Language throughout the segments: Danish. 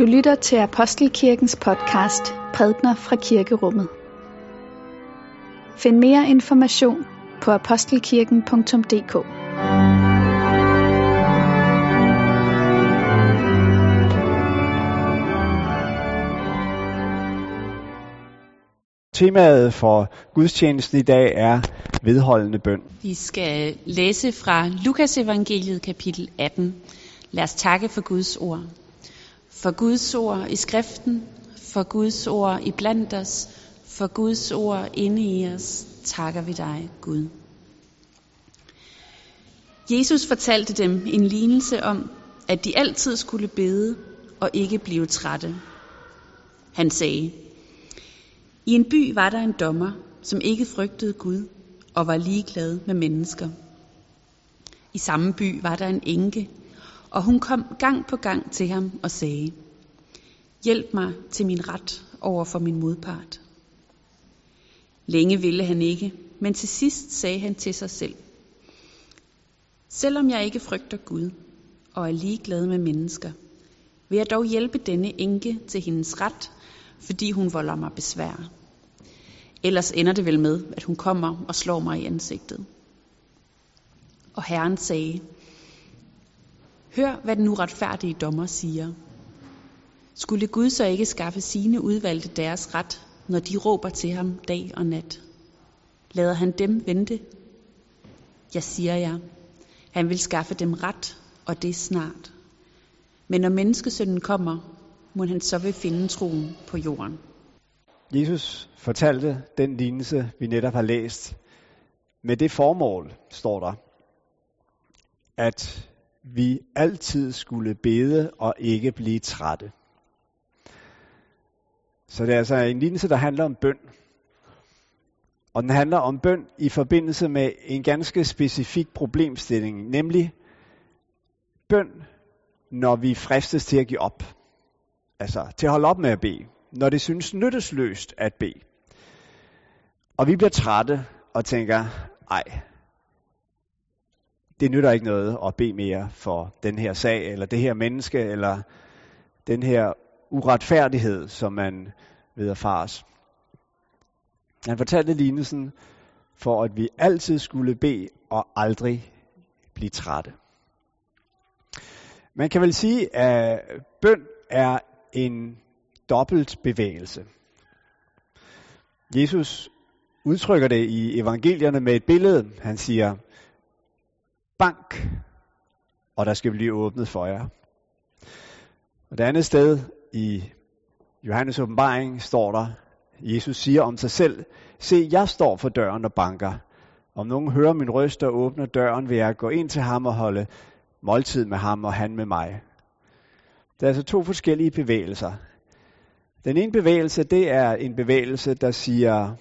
Du lytter til Apostelkirkens podcast Prædner fra Kirkerummet. Find mere information på apostelkirken.dk Temaet for gudstjenesten i dag er vedholdende bøn. Vi skal læse fra Lukas evangeliet kapitel 18. Lad os takke for Guds ord. For Guds ord i skriften, for Guds ord i blandt os, for Guds ord inde i os, takker vi dig, Gud. Jesus fortalte dem en lignelse om, at de altid skulle bede og ikke blive trætte. Han sagde, i en by var der en dommer, som ikke frygtede Gud og var ligeglad med mennesker. I samme by var der en enke, og hun kom gang på gang til ham og sagde, Hjælp mig til min ret over for min modpart. Længe ville han ikke, men til sidst sagde han til sig selv, Selvom jeg ikke frygter Gud og er ligeglad med mennesker, vil jeg dog hjælpe denne enke til hendes ret, fordi hun volder mig besvær. Ellers ender det vel med, at hun kommer og slår mig i ansigtet. Og Herren sagde, Hør, hvad den uretfærdige dommer siger. Skulle Gud så ikke skaffe sine udvalgte deres ret, når de råber til ham dag og nat? Lader han dem vente? Jeg siger jer, han vil skaffe dem ret, og det snart. Men når menneskesønnen kommer, må han så vil finde troen på jorden. Jesus fortalte den lignelse, vi netop har læst, med det formål, står der, at vi altid skulle bede og ikke blive trætte. Så det er altså en lignelse, der handler om bøn. Og den handler om bøn i forbindelse med en ganske specifik problemstilling, nemlig bøn, når vi fristes til at give op. Altså til at holde op med at bede. Når det synes nyttesløst at bede. Og vi bliver trætte og tænker, ej, det nytter ikke noget at bede mere for den her sag, eller det her menneske, eller den her uretfærdighed, som man ved at fars. Han fortalte lignelsen for, at vi altid skulle bede og aldrig blive trætte. Man kan vel sige, at bøn er en dobbelt bevægelse. Jesus udtrykker det i evangelierne med et billede. Han siger, bank, og der skal blive åbnet for jer. Og det andet sted i Johannes åbenbaring står der, Jesus siger om sig selv, se, jeg står for døren og banker. Om nogen hører min røst og åbner døren, vil jeg gå ind til ham og holde måltid med ham og han med mig. Der er altså to forskellige bevægelser. Den ene bevægelse, det er en bevægelse, der siger,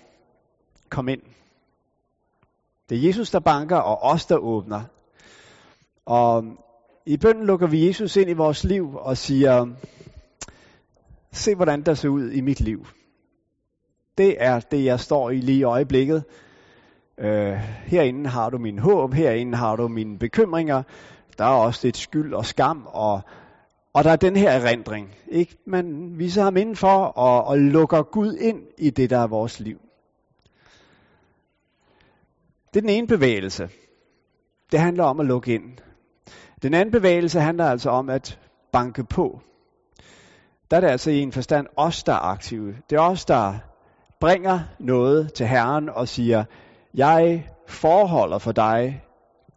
kom ind. Det er Jesus, der banker, og os, der åbner. Og i bønden lukker vi Jesus ind i vores liv og siger, se hvordan der ser ud i mit liv. Det er det, jeg står i lige i øjeblikket. Øh, herinde har du min håb, herinde har du mine bekymringer. Der er også lidt skyld og skam, og, og der er den her erindring. Ikke? Man viser ham indenfor og, og lukker Gud ind i det, der er vores liv. Det er den ene bevægelse. Det handler om at lukke ind. Den anden bevægelse handler altså om at banke på. Der er det altså i en forstand os, der er aktive. Det er os, der bringer noget til Herren og siger, jeg forholder for dig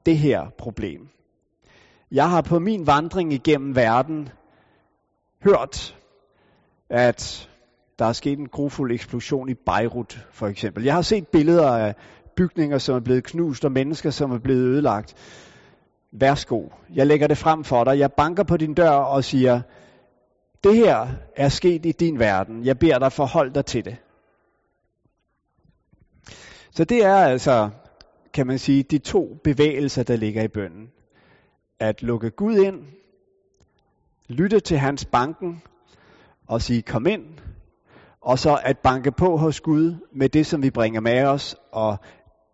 det her problem. Jeg har på min vandring igennem verden hørt, at der er sket en grufuld eksplosion i Beirut, for eksempel. Jeg har set billeder af bygninger, som er blevet knust, og mennesker, som er blevet ødelagt. Værsgo, jeg lægger det frem for dig. Jeg banker på din dør og siger, det her er sket i din verden. Jeg beder dig forholde dig til det. Så det er altså, kan man sige, de to bevægelser, der ligger i bønden. At lukke Gud ind, lytte til hans banken og sige, kom ind, og så at banke på hos Gud med det, som vi bringer med os, og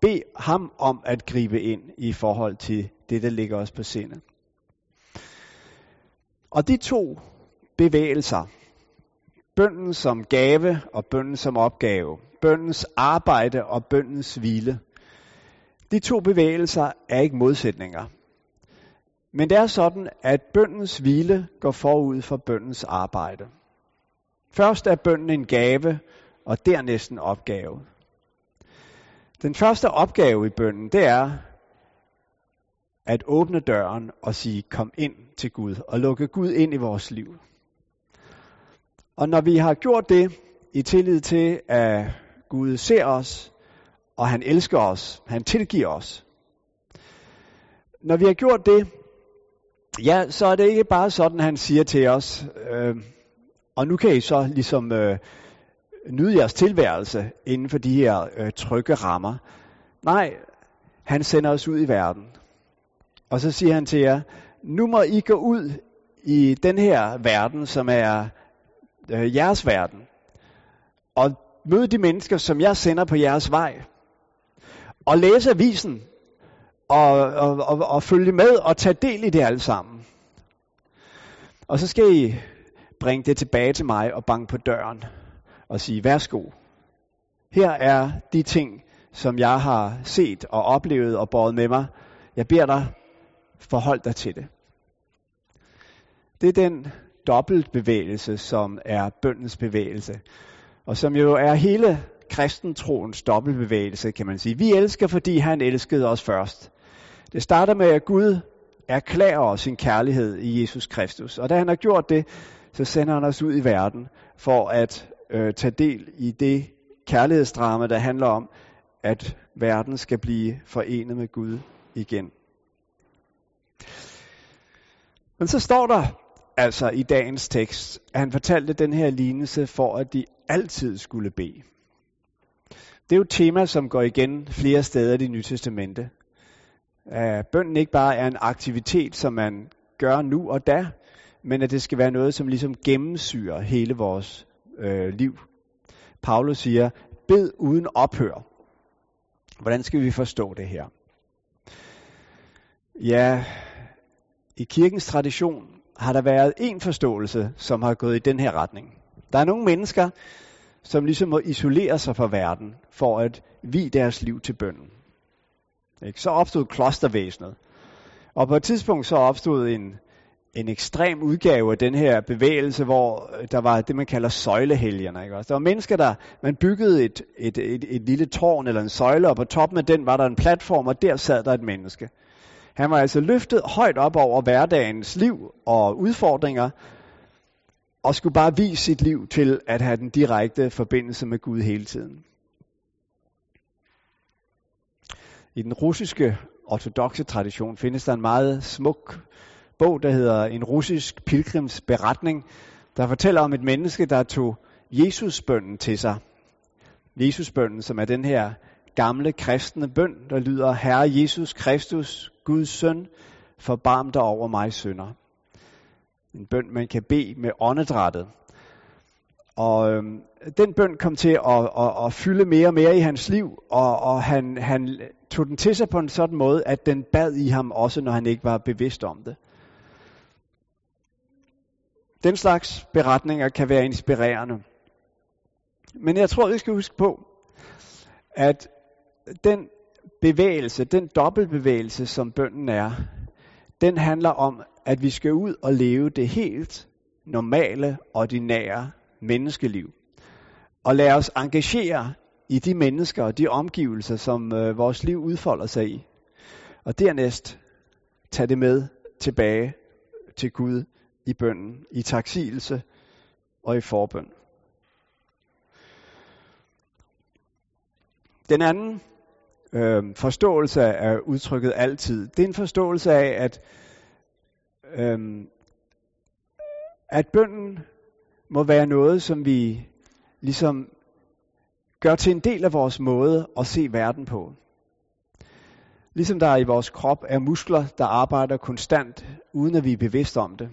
bede ham om at gribe ind i forhold til det, der ligger os på sinde. Og de to bevægelser. Bønden som gave og bønden som opgave. Bøndens arbejde og bøndens hvile. De to bevægelser er ikke modsætninger. Men det er sådan, at bøndens hvile går forud for bøndens arbejde. Først er bønden en gave, og dernæst en opgave. Den første opgave i bønden, det er at åbne døren og sige, kom ind til Gud, og lukke Gud ind i vores liv. Og når vi har gjort det i tillid til, at Gud ser os, og han elsker os, han tilgiver os. Når vi har gjort det, ja, så er det ikke bare sådan, han siger til os, øh, og nu kan I så ligesom øh, nyde jeres tilværelse inden for de her øh, trygge rammer. Nej, han sender os ud i verden. Og så siger han til jer, nu må I gå ud i den her verden, som er øh, jeres verden. Og møde de mennesker, som jeg sender på jeres vej. Og læse avisen. Og, og, og, og følge med og tage del i det alle sammen. Og så skal I bringe det tilbage til mig og banke på døren og sige, værsgo. Her er de ting, som jeg har set og oplevet og båret med mig. Jeg beder dig, forhold dig til det. Det er den dobbeltbevægelse, som er bøndens bevægelse. Og som jo er hele kristentroens dobbeltbevægelse, kan man sige. Vi elsker, fordi han elskede os først. Det starter med, at Gud erklærer os sin kærlighed i Jesus Kristus. Og da han har gjort det, så sender han os ud i verden for at øh, tage del i det kærlighedsdrama, der handler om, at verden skal blive forenet med Gud igen. Men så står der altså i dagens tekst, at han fortalte den her lignelse for, at de altid skulle bede. Det er jo et tema, som går igen flere steder i det nye testamente. At bønden ikke bare er en aktivitet, som man gør nu og da, men at det skal være noget, som ligesom gennemsyrer hele vores øh, liv. Paulus siger, bed uden ophør. Hvordan skal vi forstå det her? Ja, i kirkens tradition har der været en forståelse, som har gået i den her retning. Der er nogle mennesker, som ligesom må isolere sig fra verden, for at vi deres liv til bønden. Ikke? Så opstod klostervæsenet. Og på et tidspunkt så opstod en, en ekstrem udgave af den her bevægelse, hvor der var det, man kalder søjlehelgerne. Ikke? Altså, der var mennesker, der man byggede et, et, et, et lille tårn eller en søjle, og på toppen af den var der en platform, og der sad der et menneske. Han var altså løftet højt op over hverdagens liv og udfordringer, og skulle bare vise sit liv til at have den direkte forbindelse med Gud hele tiden. I den russiske ortodoxe tradition findes der en meget smuk bog, der hedder En russisk pilgrims beretning, der fortæller om et menneske, der tog Jesusbønden til sig. Jesusbønden, som er den her gamle kristne bøn, der lyder, Herre Jesus Kristus, Guds søn, forbarm dig over mig sønder. En bøn, man kan bede med åndedrættet. Og øhm, den bøn kom til at, at, at fylde mere og mere i hans liv, og, og han, han tog den til sig på en sådan måde, at den bad i ham også, når han ikke var bevidst om det. Den slags beretninger kan være inspirerende. Men jeg tror, vi skal huske på, at den bevægelse, den dobbeltbevægelse, som bønden er, den handler om, at vi skal ud og leve det helt normale, ordinære menneskeliv. Og lade os engagere i de mennesker og de omgivelser, som øh, vores liv udfolder sig i. Og dernæst tage det med tilbage til Gud i bønden, i taksigelse og i forbøn. Den anden øh, forståelse af udtrykket altid, det er en forståelse af, at, øh, at bønden må være noget, som vi ligesom gør til en del af vores måde at se verden på. Ligesom der i vores krop er muskler, der arbejder konstant, uden at vi er bevidste om det.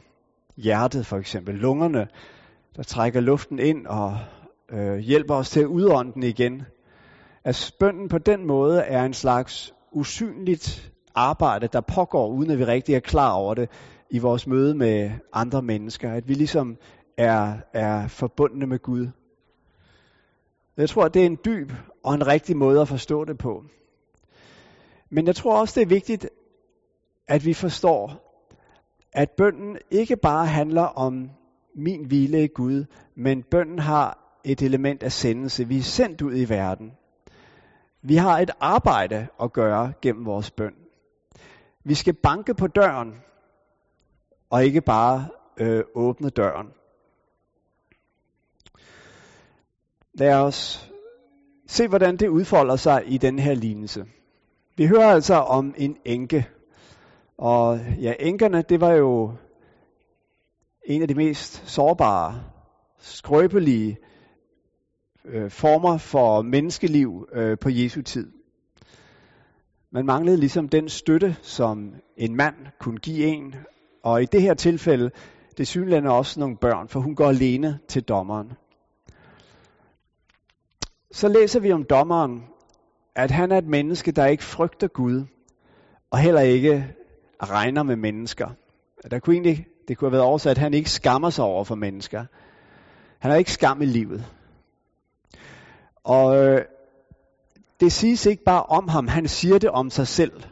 Hjertet for eksempel, lungerne, der trækker luften ind og øh, hjælper os til at udånde den igen at bønden på den måde er en slags usynligt arbejde, der pågår, uden at vi rigtig er klar over det i vores møde med andre mennesker. At vi ligesom er, er forbundne med Gud. Jeg tror, det er en dyb og en rigtig måde at forstå det på. Men jeg tror også, det er vigtigt, at vi forstår, at bønden ikke bare handler om min hvile i Gud, men bønden har et element af sendelse. Vi er sendt ud i verden. Vi har et arbejde at gøre gennem vores bøn. Vi skal banke på døren, og ikke bare øh, åbne døren. Lad os se, hvordan det udfolder sig i den her lignelse. Vi hører altså om en enke. Og ja, enkerne, det var jo en af de mest sårbare, skrøbelige øh, former for menneskeliv øh, på Jesu tid. Man manglede ligesom den støtte, som en mand kunne give en. Og i det her tilfælde, det synlænder også nogle børn, for hun går alene til dommeren. Så læser vi om dommeren, at han er et menneske, der ikke frygter Gud, og heller ikke regner med mennesker. Der kunne egentlig, det kunne have været oversat, at han ikke skammer sig over for mennesker. Han har ikke skam i livet. Og øh, det siges ikke bare om ham, han siger det om sig selv.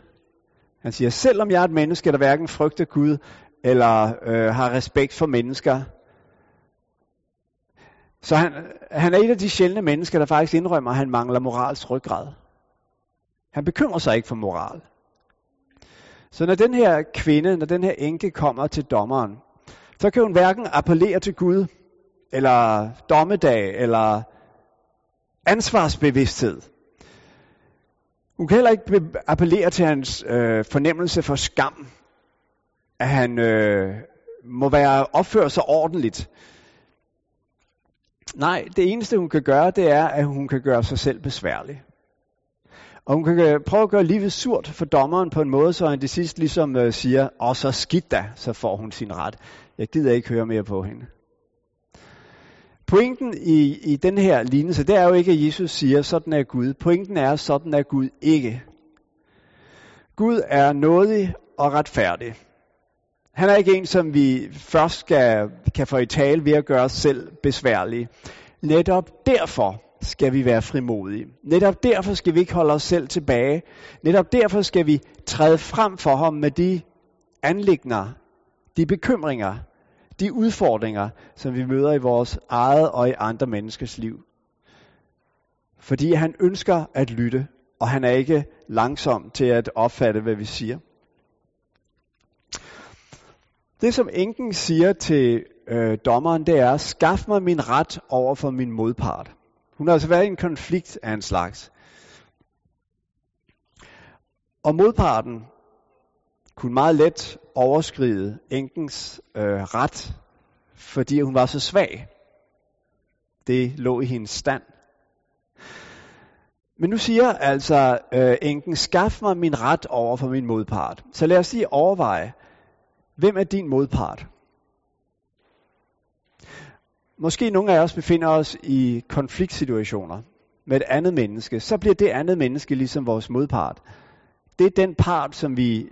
Han siger, selvom jeg er et menneske, der hverken frygter Gud, eller øh, har respekt for mennesker, så han, han er et af de sjældne mennesker, der faktisk indrømmer, at han mangler morals ryggrad. Han bekymrer sig ikke for moral. Så når den her kvinde, når den her enke kommer til dommeren, så kan hun hverken appellere til Gud, eller dommedag, eller ansvarsbevidsthed. Hun kan heller ikke appellere til hans øh, fornemmelse for skam, at han øh, må være opføre sig ordentligt. Nej, det eneste hun kan gøre, det er, at hun kan gøre sig selv besværlig. Og hun kan prøve at gøre livet surt for dommeren på en måde, så han til sidst ligesom øh, siger, og så skidt da, så får hun sin ret. Jeg gider ikke høre mere på hende. Pointen i, i den her lignelse, det er jo ikke, at Jesus siger, sådan er Gud. Pointen er, sådan er Gud ikke. Gud er nådig og retfærdig. Han er ikke en, som vi først skal, kan få i tale ved at gøre os selv besværlige. Netop derfor skal vi være frimodige. Netop derfor skal vi ikke holde os selv tilbage. Netop derfor skal vi træde frem for ham med de anlægner, de bekymringer, de udfordringer, som vi møder i vores eget og i andre menneskers liv. Fordi han ønsker at lytte, og han er ikke langsom til at opfatte, hvad vi siger. Det som enken siger til øh, dommeren, det er, skaf mig min ret over for min modpart. Hun har altså været i en konflikt af en slags. Og modparten kunne meget let overskride enkens øh, ret, fordi hun var så svag. Det lå i hendes stand. Men nu siger altså øh, enken, skaf mig min ret over for min modpart. Så lad os lige overveje, hvem er din modpart? Måske nogle af os befinder os i konfliktsituationer med et andet menneske. Så bliver det andet menneske ligesom vores modpart. Det er den part, som vi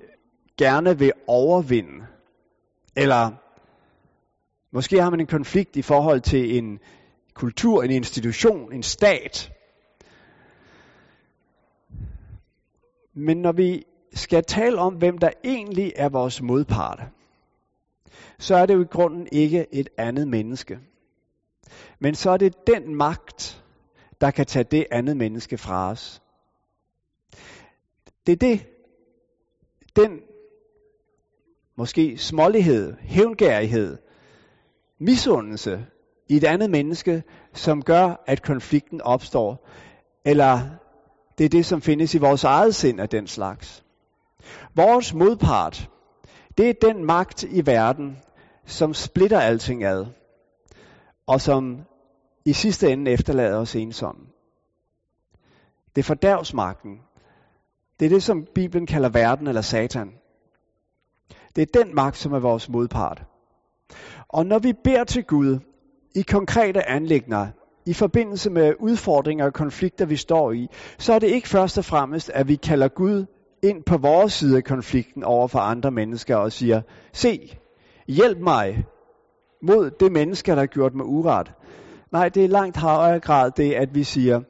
gerne vil overvinde. Eller måske har man en konflikt i forhold til en kultur, en institution, en stat. Men når vi skal tale om, hvem der egentlig er vores modpart, så er det jo i grunden ikke et andet menneske. Men så er det den magt, der kan tage det andet menneske fra os. Det er det, den måske smålighed, hævngærighed, misundelse i et andet menneske, som gør, at konflikten opstår. Eller det er det, som findes i vores eget sind af den slags. Vores modpart, det er den magt i verden, som splitter alting ad, og som i sidste ende efterlader os ensomme. Det er fordærvsmagten. Det er det, som Bibelen kalder verden eller satan. Det er den magt, som er vores modpart. Og når vi beder til Gud i konkrete anlægner, i forbindelse med udfordringer og konflikter, vi står i, så er det ikke først og fremmest, at vi kalder Gud ind på vores side af konflikten over for andre mennesker og siger, se, hjælp mig, mod det menneske, der har gjort mig uret. Nej, det er langt højere grad det, at vi siger,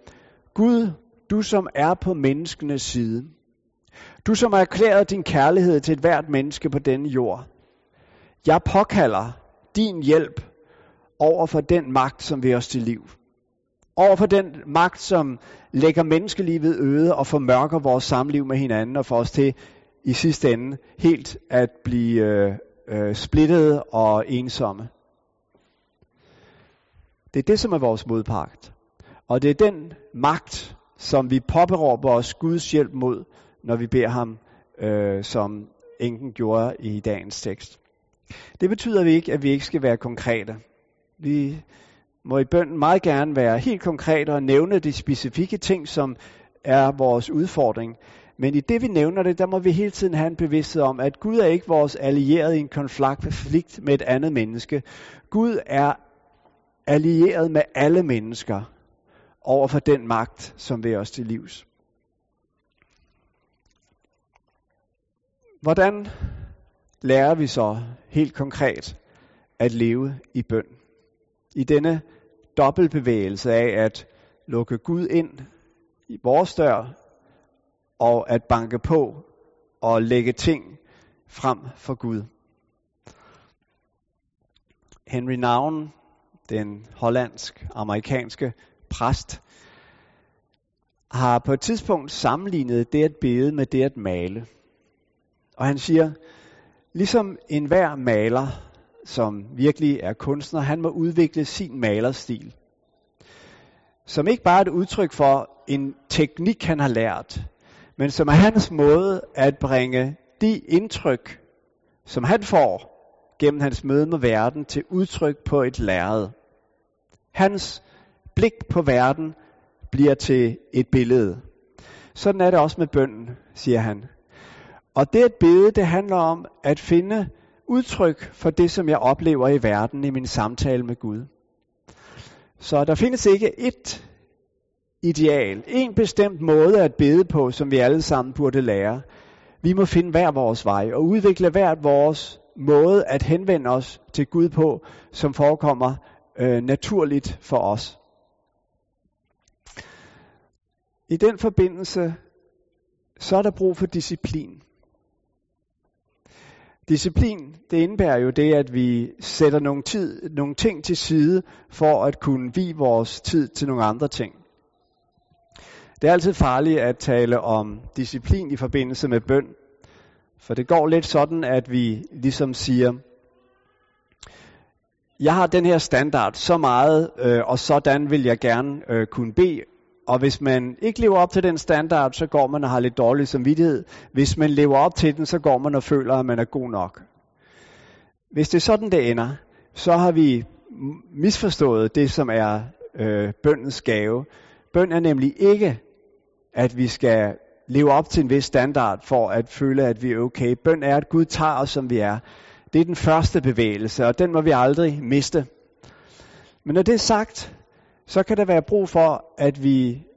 Gud, du som er på menneskenes side, du som har erklæret din kærlighed til et hvert menneske på denne jord, jeg påkalder din hjælp over for den magt, som vil os til liv. Over for den magt, som lægger menneskelivet øde og formørker vores samliv med hinanden og får os til i sidste ende helt at blive øh, øh, splittede og ensomme. Det er det, som er vores modpagt. Og det er den magt, som vi påberåber os Guds hjælp mod, når vi beder ham, øh, som enken gjorde i dagens tekst. Det betyder ikke, at vi ikke skal være konkrete. Vi må i bønden meget gerne være helt konkrete og nævne de specifikke ting, som er vores udfordring. Men i det vi nævner det, der må vi hele tiden have en bevidsthed om, at Gud er ikke vores allierede i en konflikt med et andet menneske. Gud er allieret med alle mennesker over for den magt, som vil os til livs. Hvordan lærer vi så helt konkret at leve i bøn? I denne dobbeltbevægelse af at lukke Gud ind i vores dør og at banke på og lægge ting frem for Gud. Henry Nouwen, den hollandsk-amerikanske præst, har på et tidspunkt sammenlignet det at bede med det at male. Og han siger, ligesom enhver maler, som virkelig er kunstner, han må udvikle sin malerstil. Som ikke bare er et udtryk for en teknik, han har lært, men som er hans måde at bringe de indtryk, som han får gennem hans møde med verden, til udtryk på et lærred. Hans blik på verden bliver til et billede. Sådan er det også med bønden, siger han. Og det at bede, det handler om at finde udtryk for det, som jeg oplever i verden i min samtale med Gud. Så der findes ikke et ideal, en bestemt måde at bede på, som vi alle sammen burde lære. Vi må finde hver vores vej og udvikle hvert vores måde at henvende os til Gud på, som forekommer øh, naturligt for os. I den forbindelse, så er der brug for disciplin. Disciplin, det indebærer jo det, at vi sætter nogle, tid, nogle ting til side, for at kunne vi vores tid til nogle andre ting. Det er altid farligt at tale om disciplin i forbindelse med bøn, for det går lidt sådan, at vi ligesom siger, jeg har den her standard så meget, øh, og sådan vil jeg gerne øh, kunne bede. Og hvis man ikke lever op til den standard, så går man og har lidt dårlig samvittighed. Hvis man lever op til den, så går man og føler, at man er god nok. Hvis det er sådan, det ender, så har vi misforstået det, som er øh, bøndens gave. Bøn er nemlig ikke, at vi skal leve op til en vis standard for at føle, at vi er okay. Bøn er, at Gud tager os, som vi er. Det er den første bevægelse, og den må vi aldrig miste. Men når det er sagt, så kan der være brug for, at vi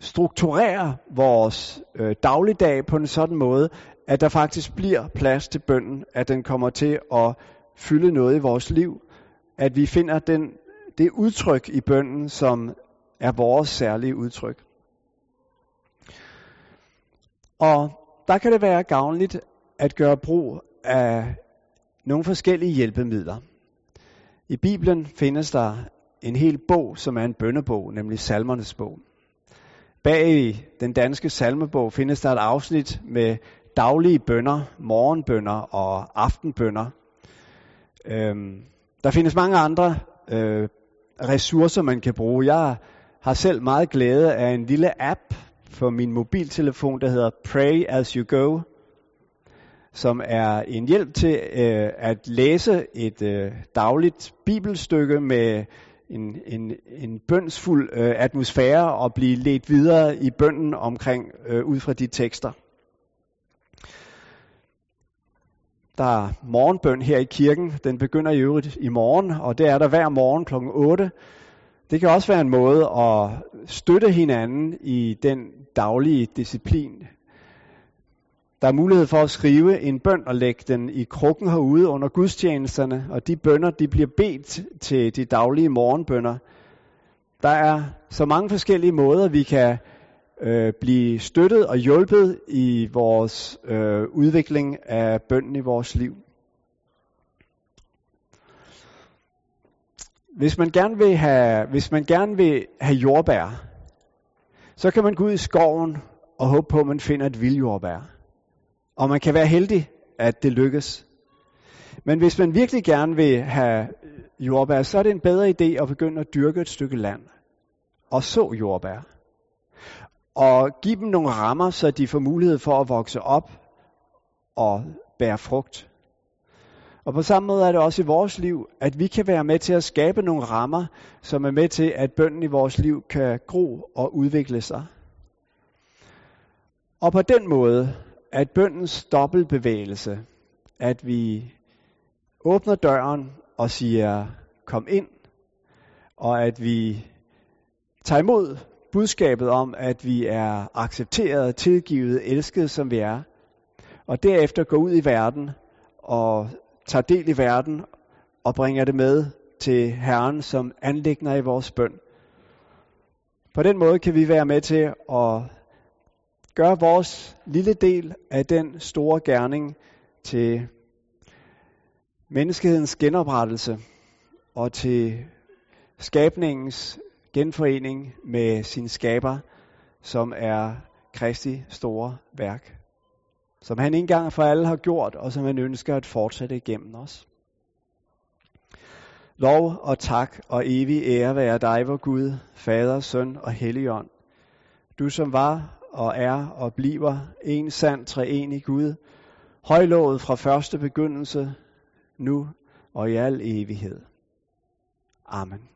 strukturerer vores øh, dagligdag på en sådan måde, at der faktisk bliver plads til bønden, at den kommer til at fylde noget i vores liv, at vi finder den, det udtryk i bønden, som er vores særlige udtryk. Og der kan det være gavnligt at gøre brug af nogle forskellige hjælpemidler. I Bibelen findes der en hel bog, som er en bønnebog, nemlig salmernes bog. Bag i den danske salmebog findes der et afsnit med daglige bønder, morgenbønder og aftenbønder. Øhm, der findes mange andre øh, ressourcer, man kan bruge. Jeg har selv meget glæde af en lille app på min mobiltelefon, der hedder Pray As You Go, som er en hjælp til øh, at læse et øh, dagligt bibelstykke med en, en, en bønsfuld øh, atmosfære og blive ledt videre i bønden omkring øh, ud fra de tekster. Der er morgenbøn her i kirken. Den begynder i øvrigt i morgen, og det er der hver morgen kl. 8. Det kan også være en måde at støtte hinanden i den daglige disciplin. Der er mulighed for at skrive en bøn og lægge den i krukken herude under gudstjenesterne, og de bønder de bliver bedt til de daglige morgenbønder. Der er så mange forskellige måder, vi kan øh, blive støttet og hjulpet i vores øh, udvikling af bønden i vores liv. Hvis man gerne vil have, hvis man gerne vil have jordbær, så kan man gå ud i skoven og håbe på, at man finder et vildjordbær. Og man kan være heldig, at det lykkes. Men hvis man virkelig gerne vil have jordbær, så er det en bedre idé at begynde at dyrke et stykke land og så jordbær. Og give dem nogle rammer, så de får mulighed for at vokse op og bære frugt. Og på samme måde er det også i vores liv, at vi kan være med til at skabe nogle rammer, som er med til, at bønden i vores liv kan gro og udvikle sig. Og på den måde, at bøndens dobbeltbevægelse, at vi åbner døren og siger, kom ind, og at vi tager imod budskabet om, at vi er accepteret, tilgivet, elsket som vi er, og derefter går ud i verden og tager del i verden og bringer det med til Herren som anlægner i vores bøn. På den måde kan vi være med til at gøre vores lille del af den store gerning til menneskehedens genoprettelse og til skabningens genforening med sin skaber, som er Kristi store værk. Som han engang for alle har gjort, og som han ønsker at fortsætte igennem os. Lov og tak og evig ære være dig, vor Gud, Fader, Søn og Helligånd. Du som var og er og bliver en sand treenig Gud, højlovet fra første begyndelse, nu og i al evighed. Amen.